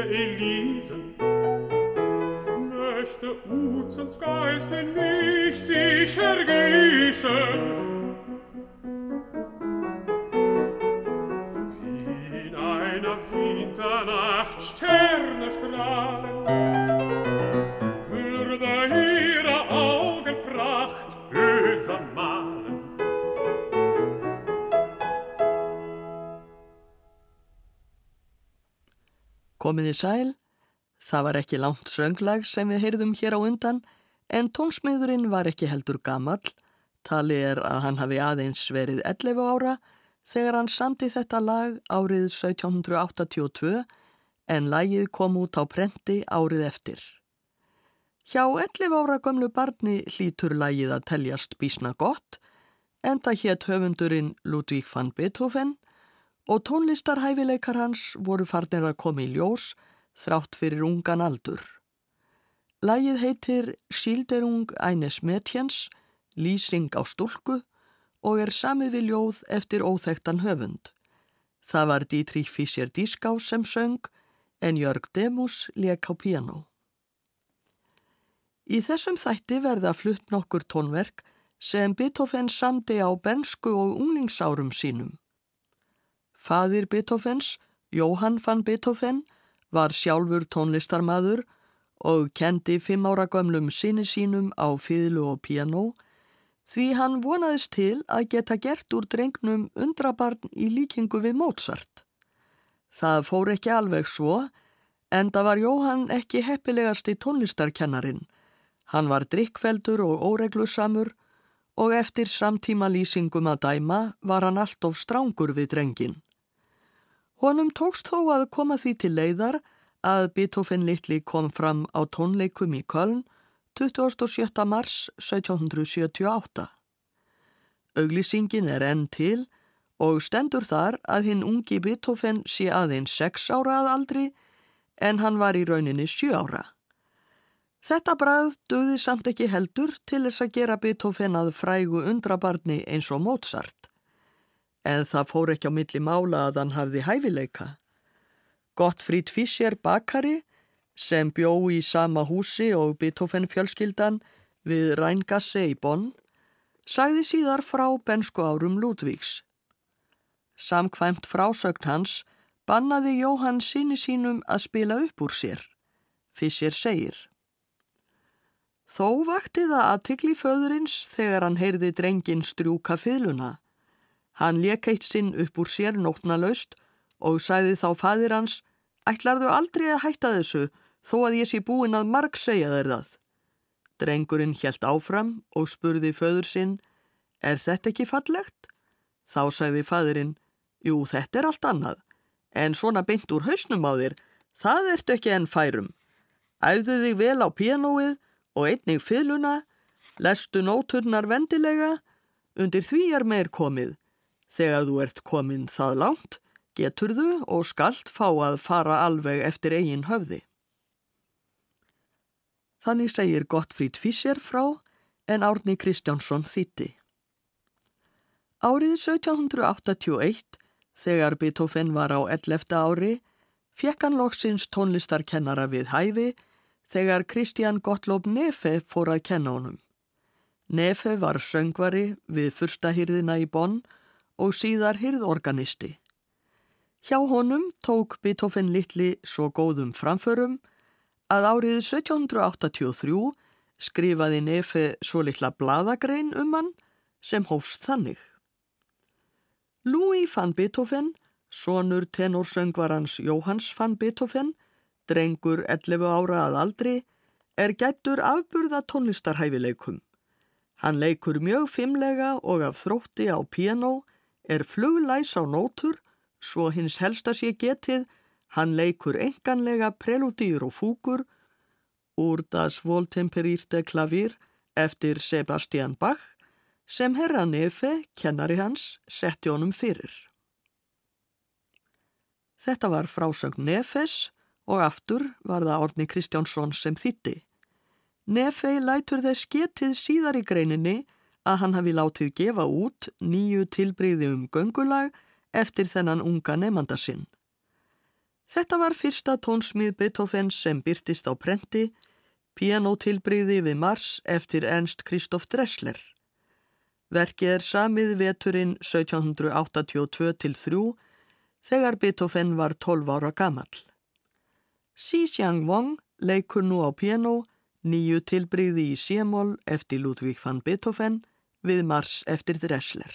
der Elisen, möchte Uzens in mich sich ergießen, Komiði sæl, það var ekki langt sönglag sem við heyrðum hér á undan en tónsmiðurinn var ekki heldur gamall, talið er að hann hafi aðeins verið 11 ára þegar hann samti þetta lag árið 1782 en lagið kom út á prenti árið eftir. Hjá 11 ára gömlu barni hlítur lagið að teljast bísna gott en það hétt höfundurinn Ludvík van Beethoven og tónlistarhæfileikar hans voru farnir að koma í ljós þrátt fyrir ungan aldur. Lægið heitir Schilderung eines Mädchens, lýsing á stúlku og er samið við ljóð eftir óþektan höfund. Það var Dietrich Fischer-Dieskau sem söng en Jörg Demus leik á piano. Í þessum þætti verða flutt nokkur tónverk sem Beethoven samdi á bensku og unglingsárum sínum. Fadir Beethovens, Jóhann van Beethoven, var sjálfur tónlistarmadur og kendi fimm ára gömlum sinni sínum á fýðlu og piano því hann vonaðist til að geta gert úr drengnum undrabarn í líkingu við Mozart. Það fór ekki alveg svo, en það var Jóhann ekki heppilegasti tónlistarkennarin. Hann var drikkfeldur og óreglusamur og eftir samtíma lýsingum að dæma var hann allt of strángur við drengin. Honum tókst þó að koma því til leiðar að Beethoven litli kom fram á tónleikum í Köln 27. mars 1778. Auglýsingin er enn til og stendur þar að hinn ungi Beethoven sé aðeins 6 ára að aldri en hann var í rauninni 7 ára. Þetta bræð döði samt ekki heldur til þess að gera Beethoven að frægu undrabarni eins og Mozart. En það fór ekki á milli mála að hann hafði hæfileika. Gottfried Fischer bakari sem bjó í sama húsi og Beethoven fjölskyldan við Rheingasse í Bonn, sagði síðar frá bensku árum Ludvíks. Samkvæmt frásögn hans bannaði Jóhann síni sínum að spila upp úr sér. Fischer segir. Þó vakti það aðtikli föðurins þegar hann heyrði drengin strjúka fyluna. Hann lekeitt sinn upp úr sér nótnalaust og sæði þá fadir hans, ætlarðu aldrei að hætta þessu þó að ég sé búin að marg segja þér það. Drengurinn hjælt áfram og spurði föður sinn, er þetta ekki fallegt? Þá sæði fadurinn, jú þetta er allt annað, en svona beint úr hausnum á þér, það ertu ekki enn færum. Æðu þig vel á pianoið og einnig fyluna, lestu nóturnar vendilega, undir því er meir komið. Þegar þú ert komin það langt, getur þú og skalt fá að fara alveg eftir eigin höfði. Þannig segir Gottfried Fischer frá en Árni Kristjánsson þýtti. Árið 1781, þegar Beethoven var á 11. ári, fekk hann loksins tónlistarkennara við hæfi þegar Kristján Gottlob Nefe fór að kenna honum. Nefe var söngvari við fyrsta hyrðina í Bonn og síðar hyrðorganisti. Hjá honum tók Beethoven litli svo góðum framförum að árið 1783 skrifaði Nefe svo litla bladagrein um hann sem hófst þannig. Louis van Beethoven, sonur tenorsöngvarans Jóhanns van Beethoven, drengur 11 ára að aldri, er gættur afburða tónlistarhæfileikum. Hann leikur mjög fimmlega og af þrótti á piano, er fluglæs á nótur, svo hins helsta sé getið, hann leikur enganlega preludýr og fúkur úr Das Voltemperirte klavir eftir Sebastian Bach sem herra Nefe, kennari hans, setti honum fyrir. Þetta var frásögn Nefes og aftur var það Orni Kristjánsson sem þýtti. Nefe lætur þess getið síðar í greininni að hann hafi látið gefa út nýju tilbreyði um göngulag eftir þennan unga nefnda sinn. Þetta var fyrsta tónsmið Beethoven sem byrtist á prenti, pianotilbriði við Mars eftir Ernst Christoph Dressler. Verkið er samið veturinn 1782-3 þegar Beethoven var 12 ára gamall. Xi Xiang Wang leikur nú á piano nýju tilbriði í Sémól eftir Ludwig van Beethoven við Mars eftir Dressler.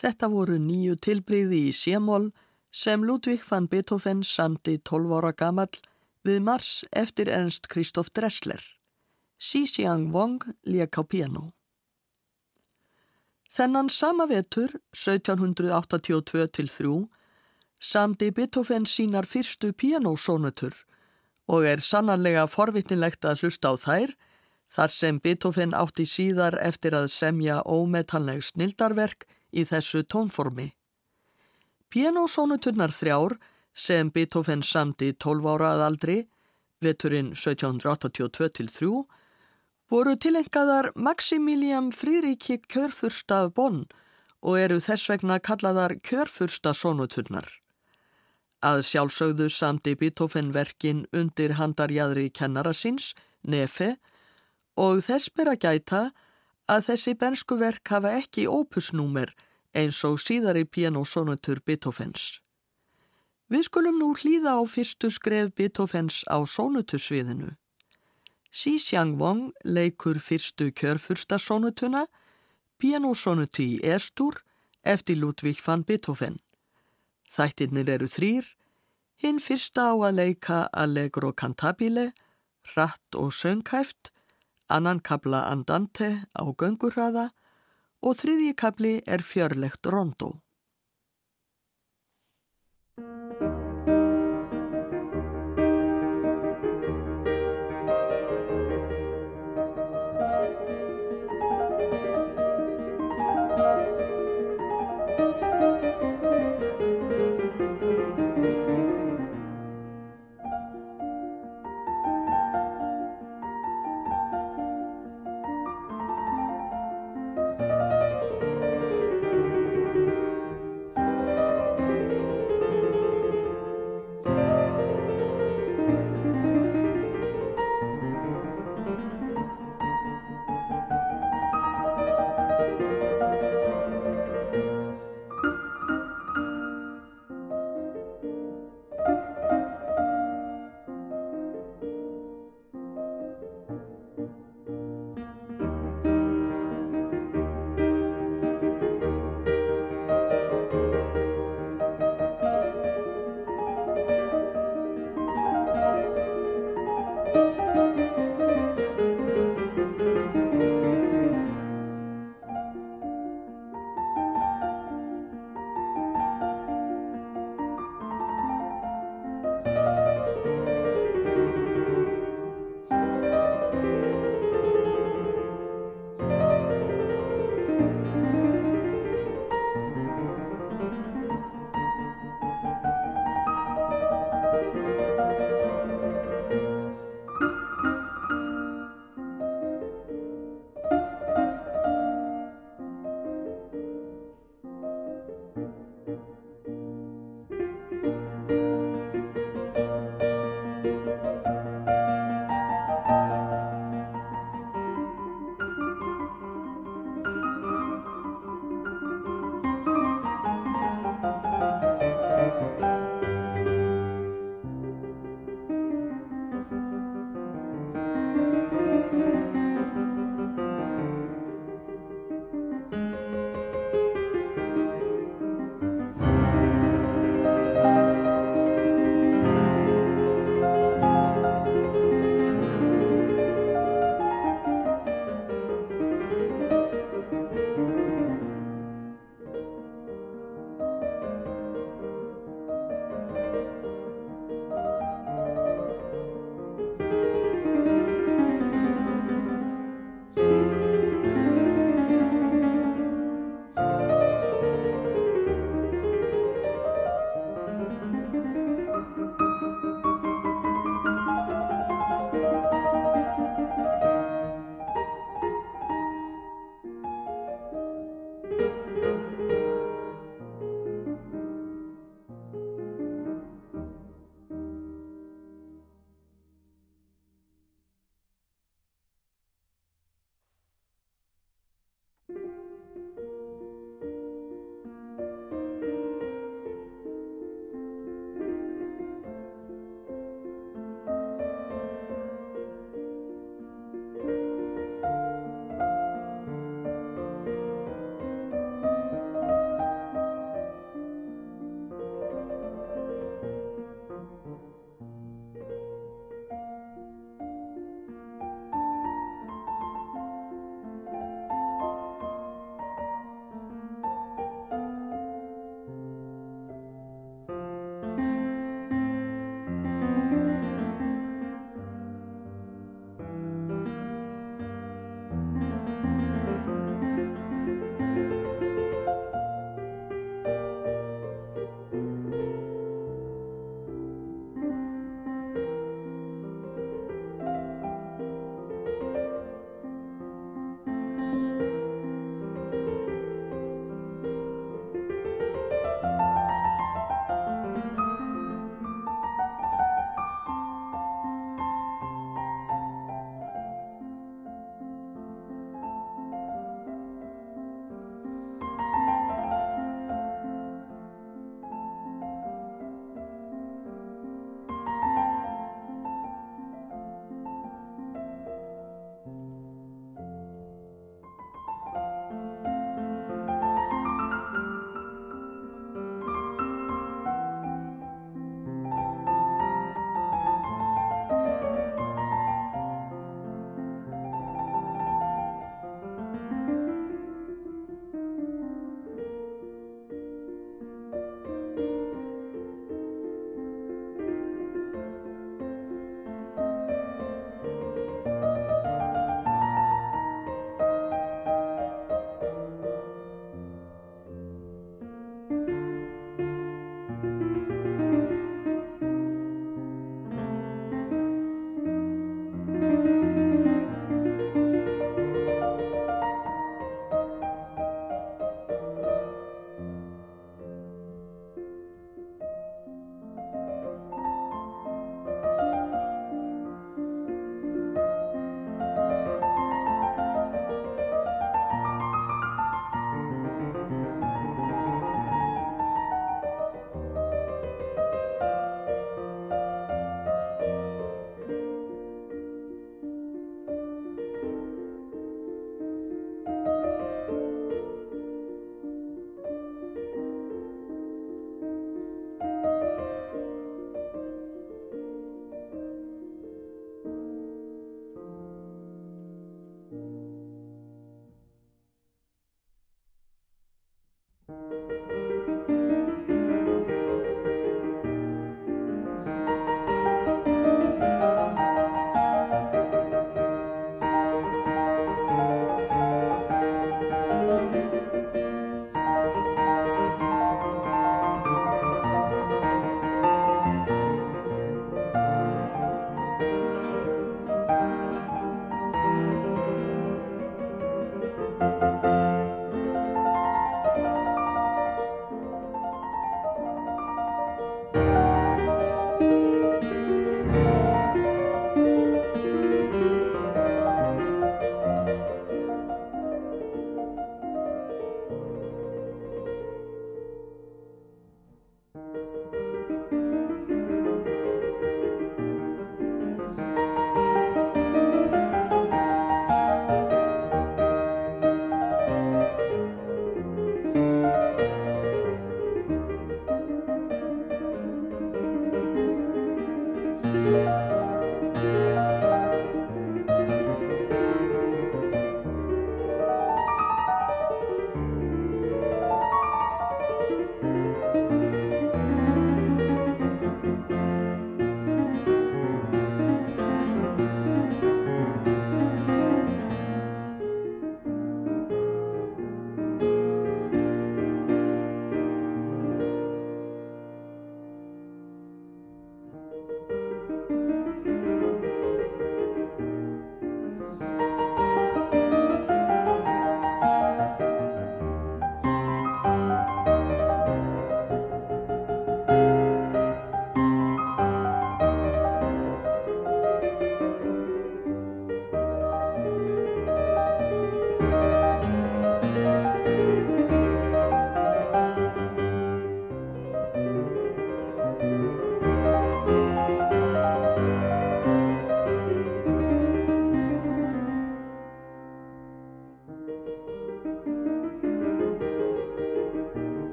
Þetta voru nýju tilbreyði í sémól sem Ludvík van Beethoven samti 12 ára gamal við mars eftir Ernst Kristoff Dressler. Xi Xiang Wong lék á piano. Þennan sama vetur, 1782-3, samdi Beethoven sínar fyrstu pianosónutur og er sannarlega forvitnilegt að hlusta á þær þar sem Beethoven átti síðar eftir að semja ómetanleg snildarverk í þessu tónformi. Pianosónuturnar þrjár sem Beethoven samdi 12 ára að aldri, veturinn 1782-3, voru tilengaðar Maximilian Fríríki kjörfursta Bonn og eru þess vegna kallaðar kjörfursta sónuturnar. Að sjálfsögðu samdi Beethoven verkin undir handarjadri kennara síns, Nefe, og þess ber að gæta að þessi bensku verk hafa ekki opusnúmer eins og síðari pianosonutur Beethovens. Við skulum nú hlýða á fyrstu skref Beethovens á sonutusviðinu. Xi Xiangwong leikur fyrstu kjörfurstasonutuna, pianosonuti í Estur eftir Ludvík van Beethoven. Þættirnir eru þrýr, hinn fyrsta á að leika Allegro Cantabile, Ratt og Söngkæft, annan kabla Andante á göngurraða og þriðji kabli er fjörlegt Rondó.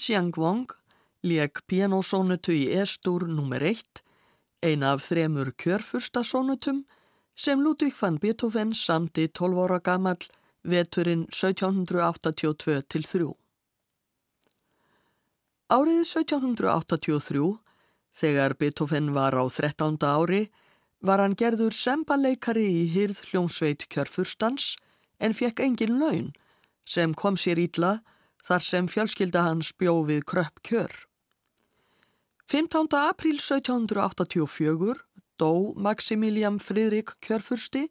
Xi Xiangwang leik pianosónutu í Estur nr. 1, eina af þremur kjörfurstasónutum sem Ludvík van Beethoven samti 12 ára gammal veturinn 1782-3. Árið 1783, þegar Beethoven var á 13. ári, var hann gerður sembaleikari í hýrð hljómsveit kjörfurstans en fekk engin laun sem kom sér ítla þar sem fjölskylda hans bjó við kröpp kjör. 15. apríl 1784 dó Maximilian Fridrik kjörfursti,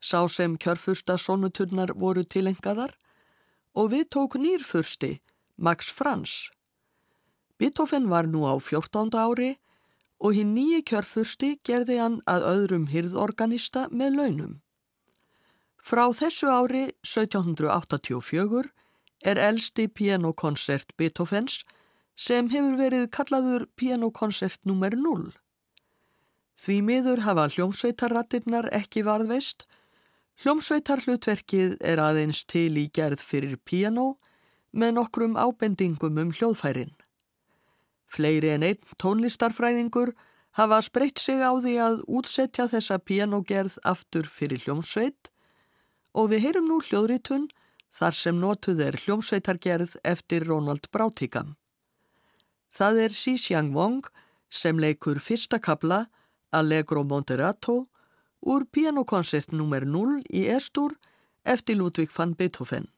sá sem kjörfursta sonuturnar voru tilengaðar og við tók nýrfursti, Max Frans. Beethoven var nú á 14. ári og hinn nýji kjörfursti gerði hann að öðrum hyrðorganista með launum. Frá þessu ári 1784 er elsti pianokoncert Beethovens sem hefur verið kallaður pianokoncert nr. 0. Því miður hafa hljómsveitarrattirnar ekki varðveist. Hljómsveitarhlutverkið er aðeins til í gerð fyrir piano með nokkrum ábendingum um hljóðfærin. Fleiri en einn tónlistarfræðingur hafa spreytt sig á því að útsetja þessa pianogerð aftur fyrir hljómsveit og við heyrum nú hljóðritun þar sem notuð er hljómsveitargerð eftir Ronald Brautigam. Það er Xi Xiangwang sem leikur fyrsta kabla Allegro Moderato úr pianokoncert nr. 0 í Estur eftir Ludwig van Beethoven.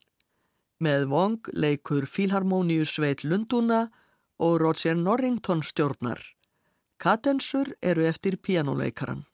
Með Wong leikur Filharmonius Sveit Lunduna og Roger Norrington stjórnar. Katensur eru eftir pianoleikaran.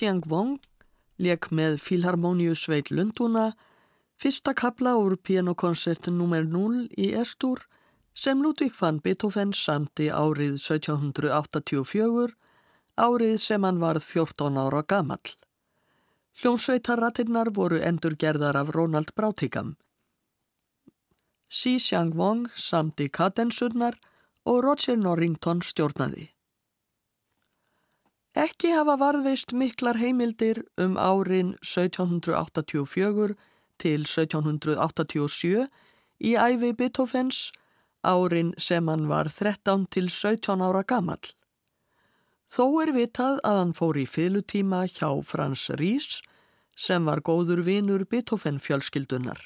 Xi Xiang-Wong leik með Filharmoníu Sveit Lundúna fyrsta kabla úr pianokoncertin nr. 0 í Estúr sem Ludvík van Beethoven samti árið 1784, árið sem hann varð 14 ára gamall. Hljómsveitarratinnar voru endur gerðar af Ronald Brautigam. Xi Xiang-Wong samti kadensurnar og Roger Norrington stjórnaði. Ekki hafa varðveist miklar heimildir um árin 1784 til 1787 í æfi Beethovens, árin sem hann var 13 til 17 ára gammal. Þó er vitað að hann fór í fylgutíma hjá Frans Ries sem var góður vinur Beethoven fjölskyldunar.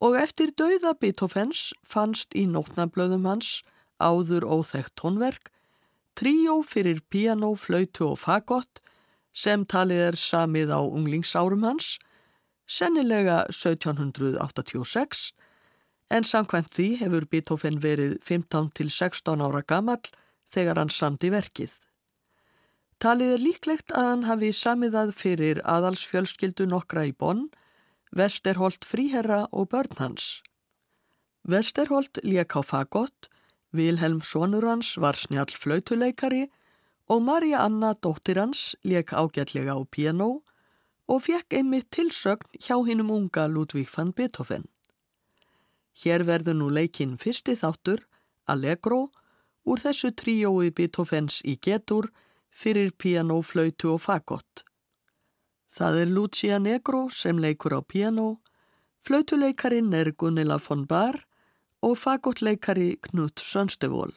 Og eftir dauða Beethovens fannst í nótnablöðum hans áður óþægt tónverk tríó fyrir piano, flautu og fagott sem talið er samið á unglingsárum hans, sennilega 1786, en samkvæmt því hefur Beethoven verið 15 til 16 ára gammal þegar hann samdi verkið. Talið er líklegt að hann hafi samiðað fyrir aðalsfjölskyldu nokkra í Bonn, Vesterholt fríherra og börn hans. Vesterholt lék á fagott Vilhelm sonur hans var snjall flautuleikari og Marja Anna dóttir hans leik ágætlega á piano og fekk einmitt tilsögn hjá hinnum unga Ludvík van Beethoven. Hér verður nú leikinn fyrsti þáttur, Allegro, úr þessu tríói Beethovens í getur fyrir piano, flautu og fagott. Það er Lucia Negro sem leikur á piano, flautuleikarin er Gunilla von Bahr og fagotleikari Knut Sönstevól.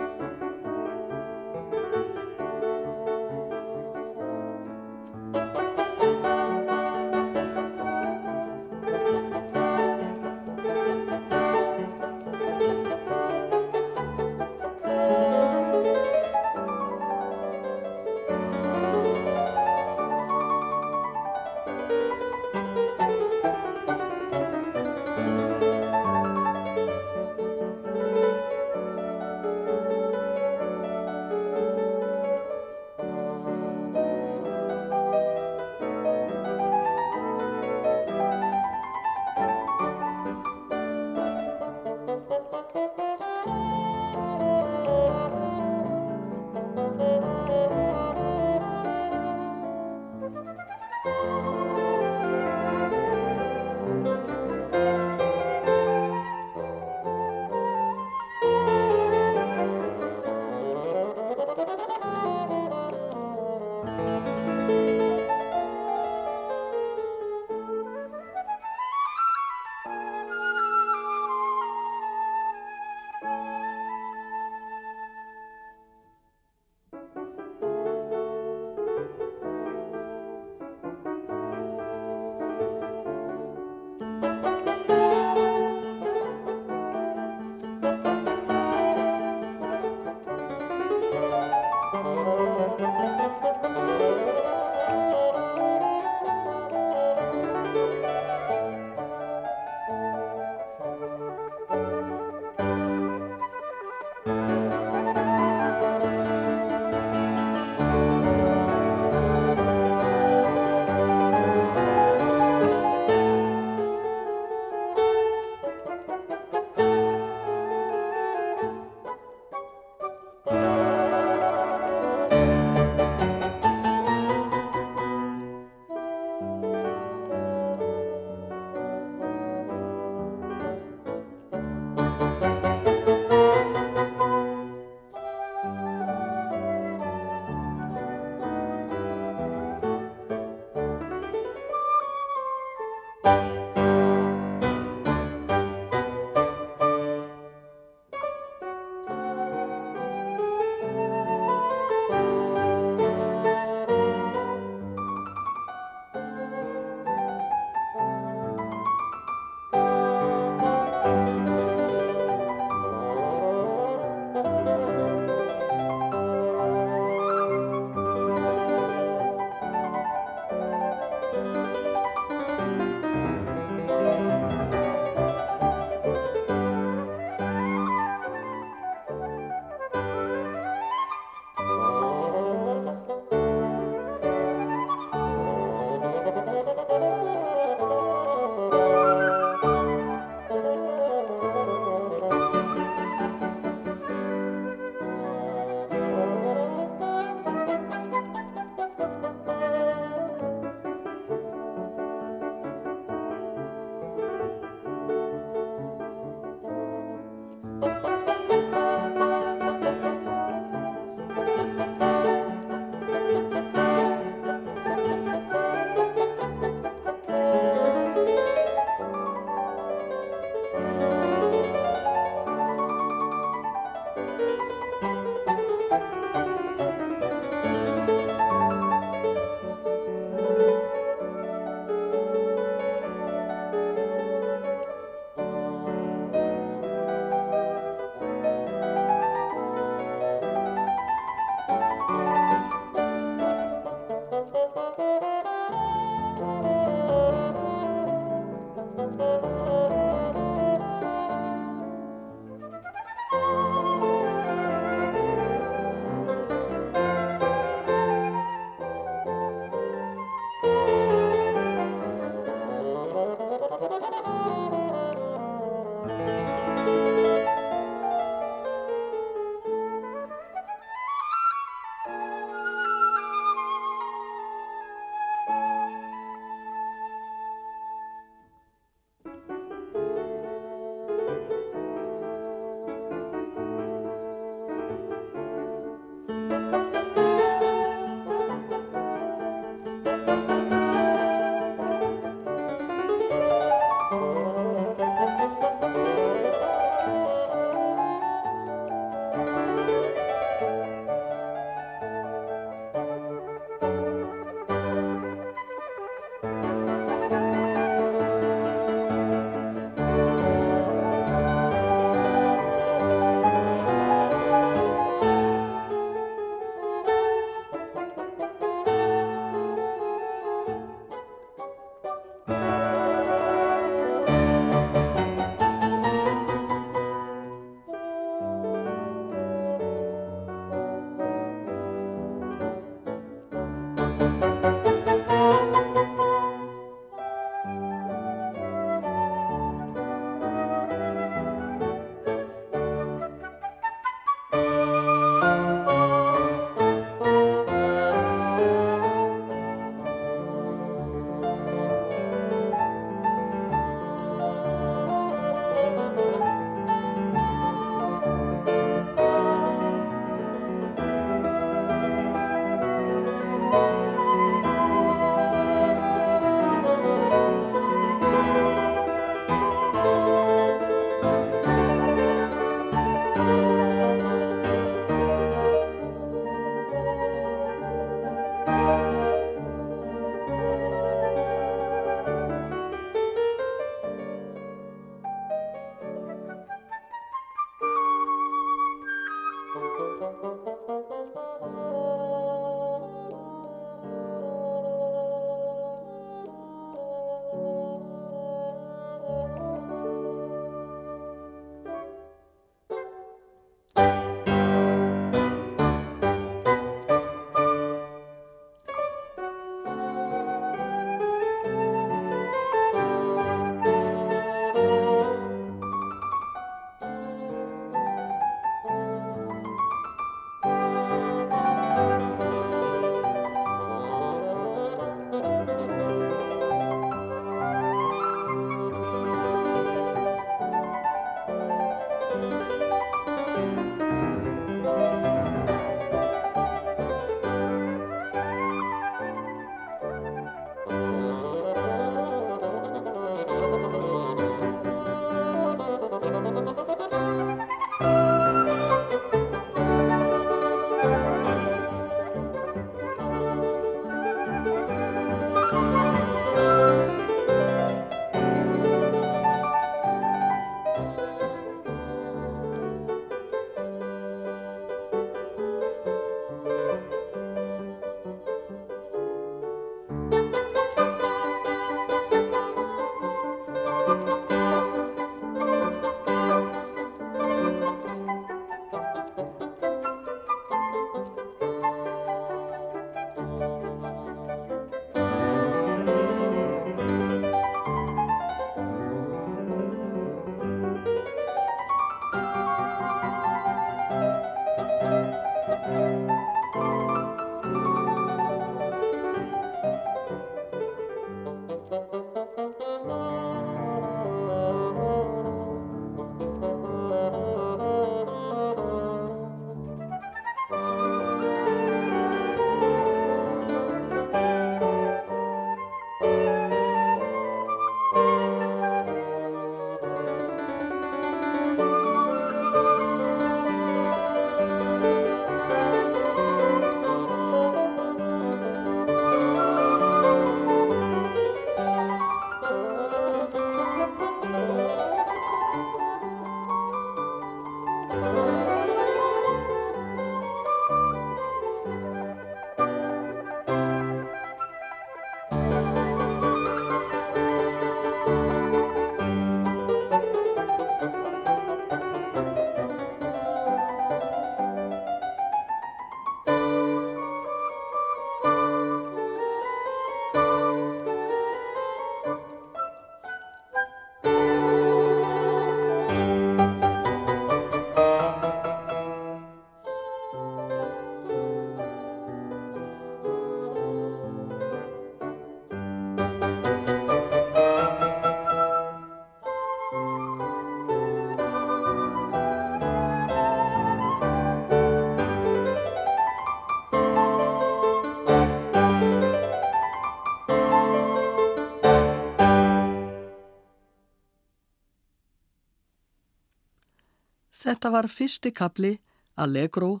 Þetta var fyrsti kapli, Allegro,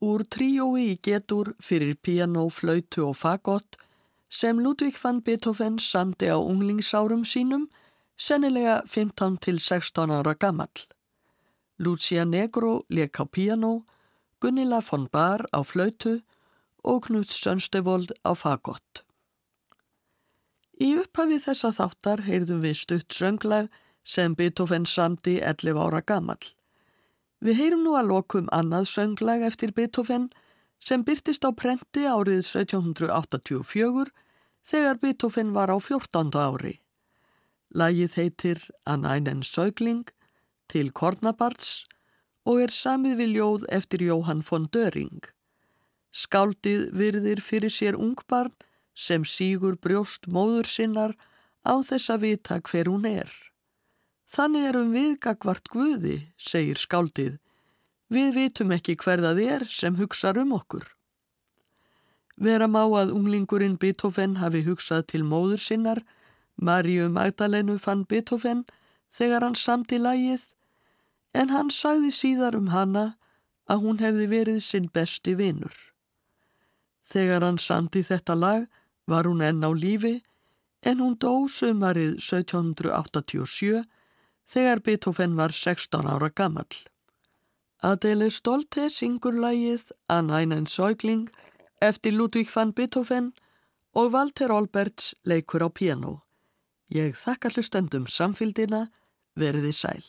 úr tríói í getur fyrir piano, flautu og fagott sem Ludvig van Beethoven samti á unglingsárum sínum, sennilega 15 til 16 ára gammal. Lucia Negro leik á piano, Gunilla von Bar á flautu og Knut Sönstevold á fagott. Í upphafið þessa þáttar heyrðum við stutt sönglag sem Beethoven samti 11 ára gammal. Við heyrum nú að lokum annað sönglag eftir Beethoven sem byrtist á prenti árið 1784 þegar Beethoven var á 14. ári. Lægið heitir An einen Säugling til Kornabarts og er samið við ljóð eftir Jóhann von Döring. Skáldið virðir fyrir sér ungbarn sem sígur brjóst móður sinnar á þess að vita hver hún er. Þannig erum við gagvart Guði, segir skáldið. Við vitum ekki hver það er sem hugsa um okkur. Vera má að unglingurinn Beethoven hafi hugsað til móður sinnar, Maríu Magdalenu fann Beethoven þegar hann samt í lægið, en hann sagði síðar um hana að hún hefði verið sinn besti vinnur. Þegar hann samt í þetta lag var hún enn á lífi, en hún dó sömarið 1787 þegar Beethoven var 16 ára gammal. Adele Stolte syngur lægið An einen Säugling eftir Ludwig van Beethoven og Walter Olberts leikur á piano. Ég þakka hlustendum samfildina, veriði sæl.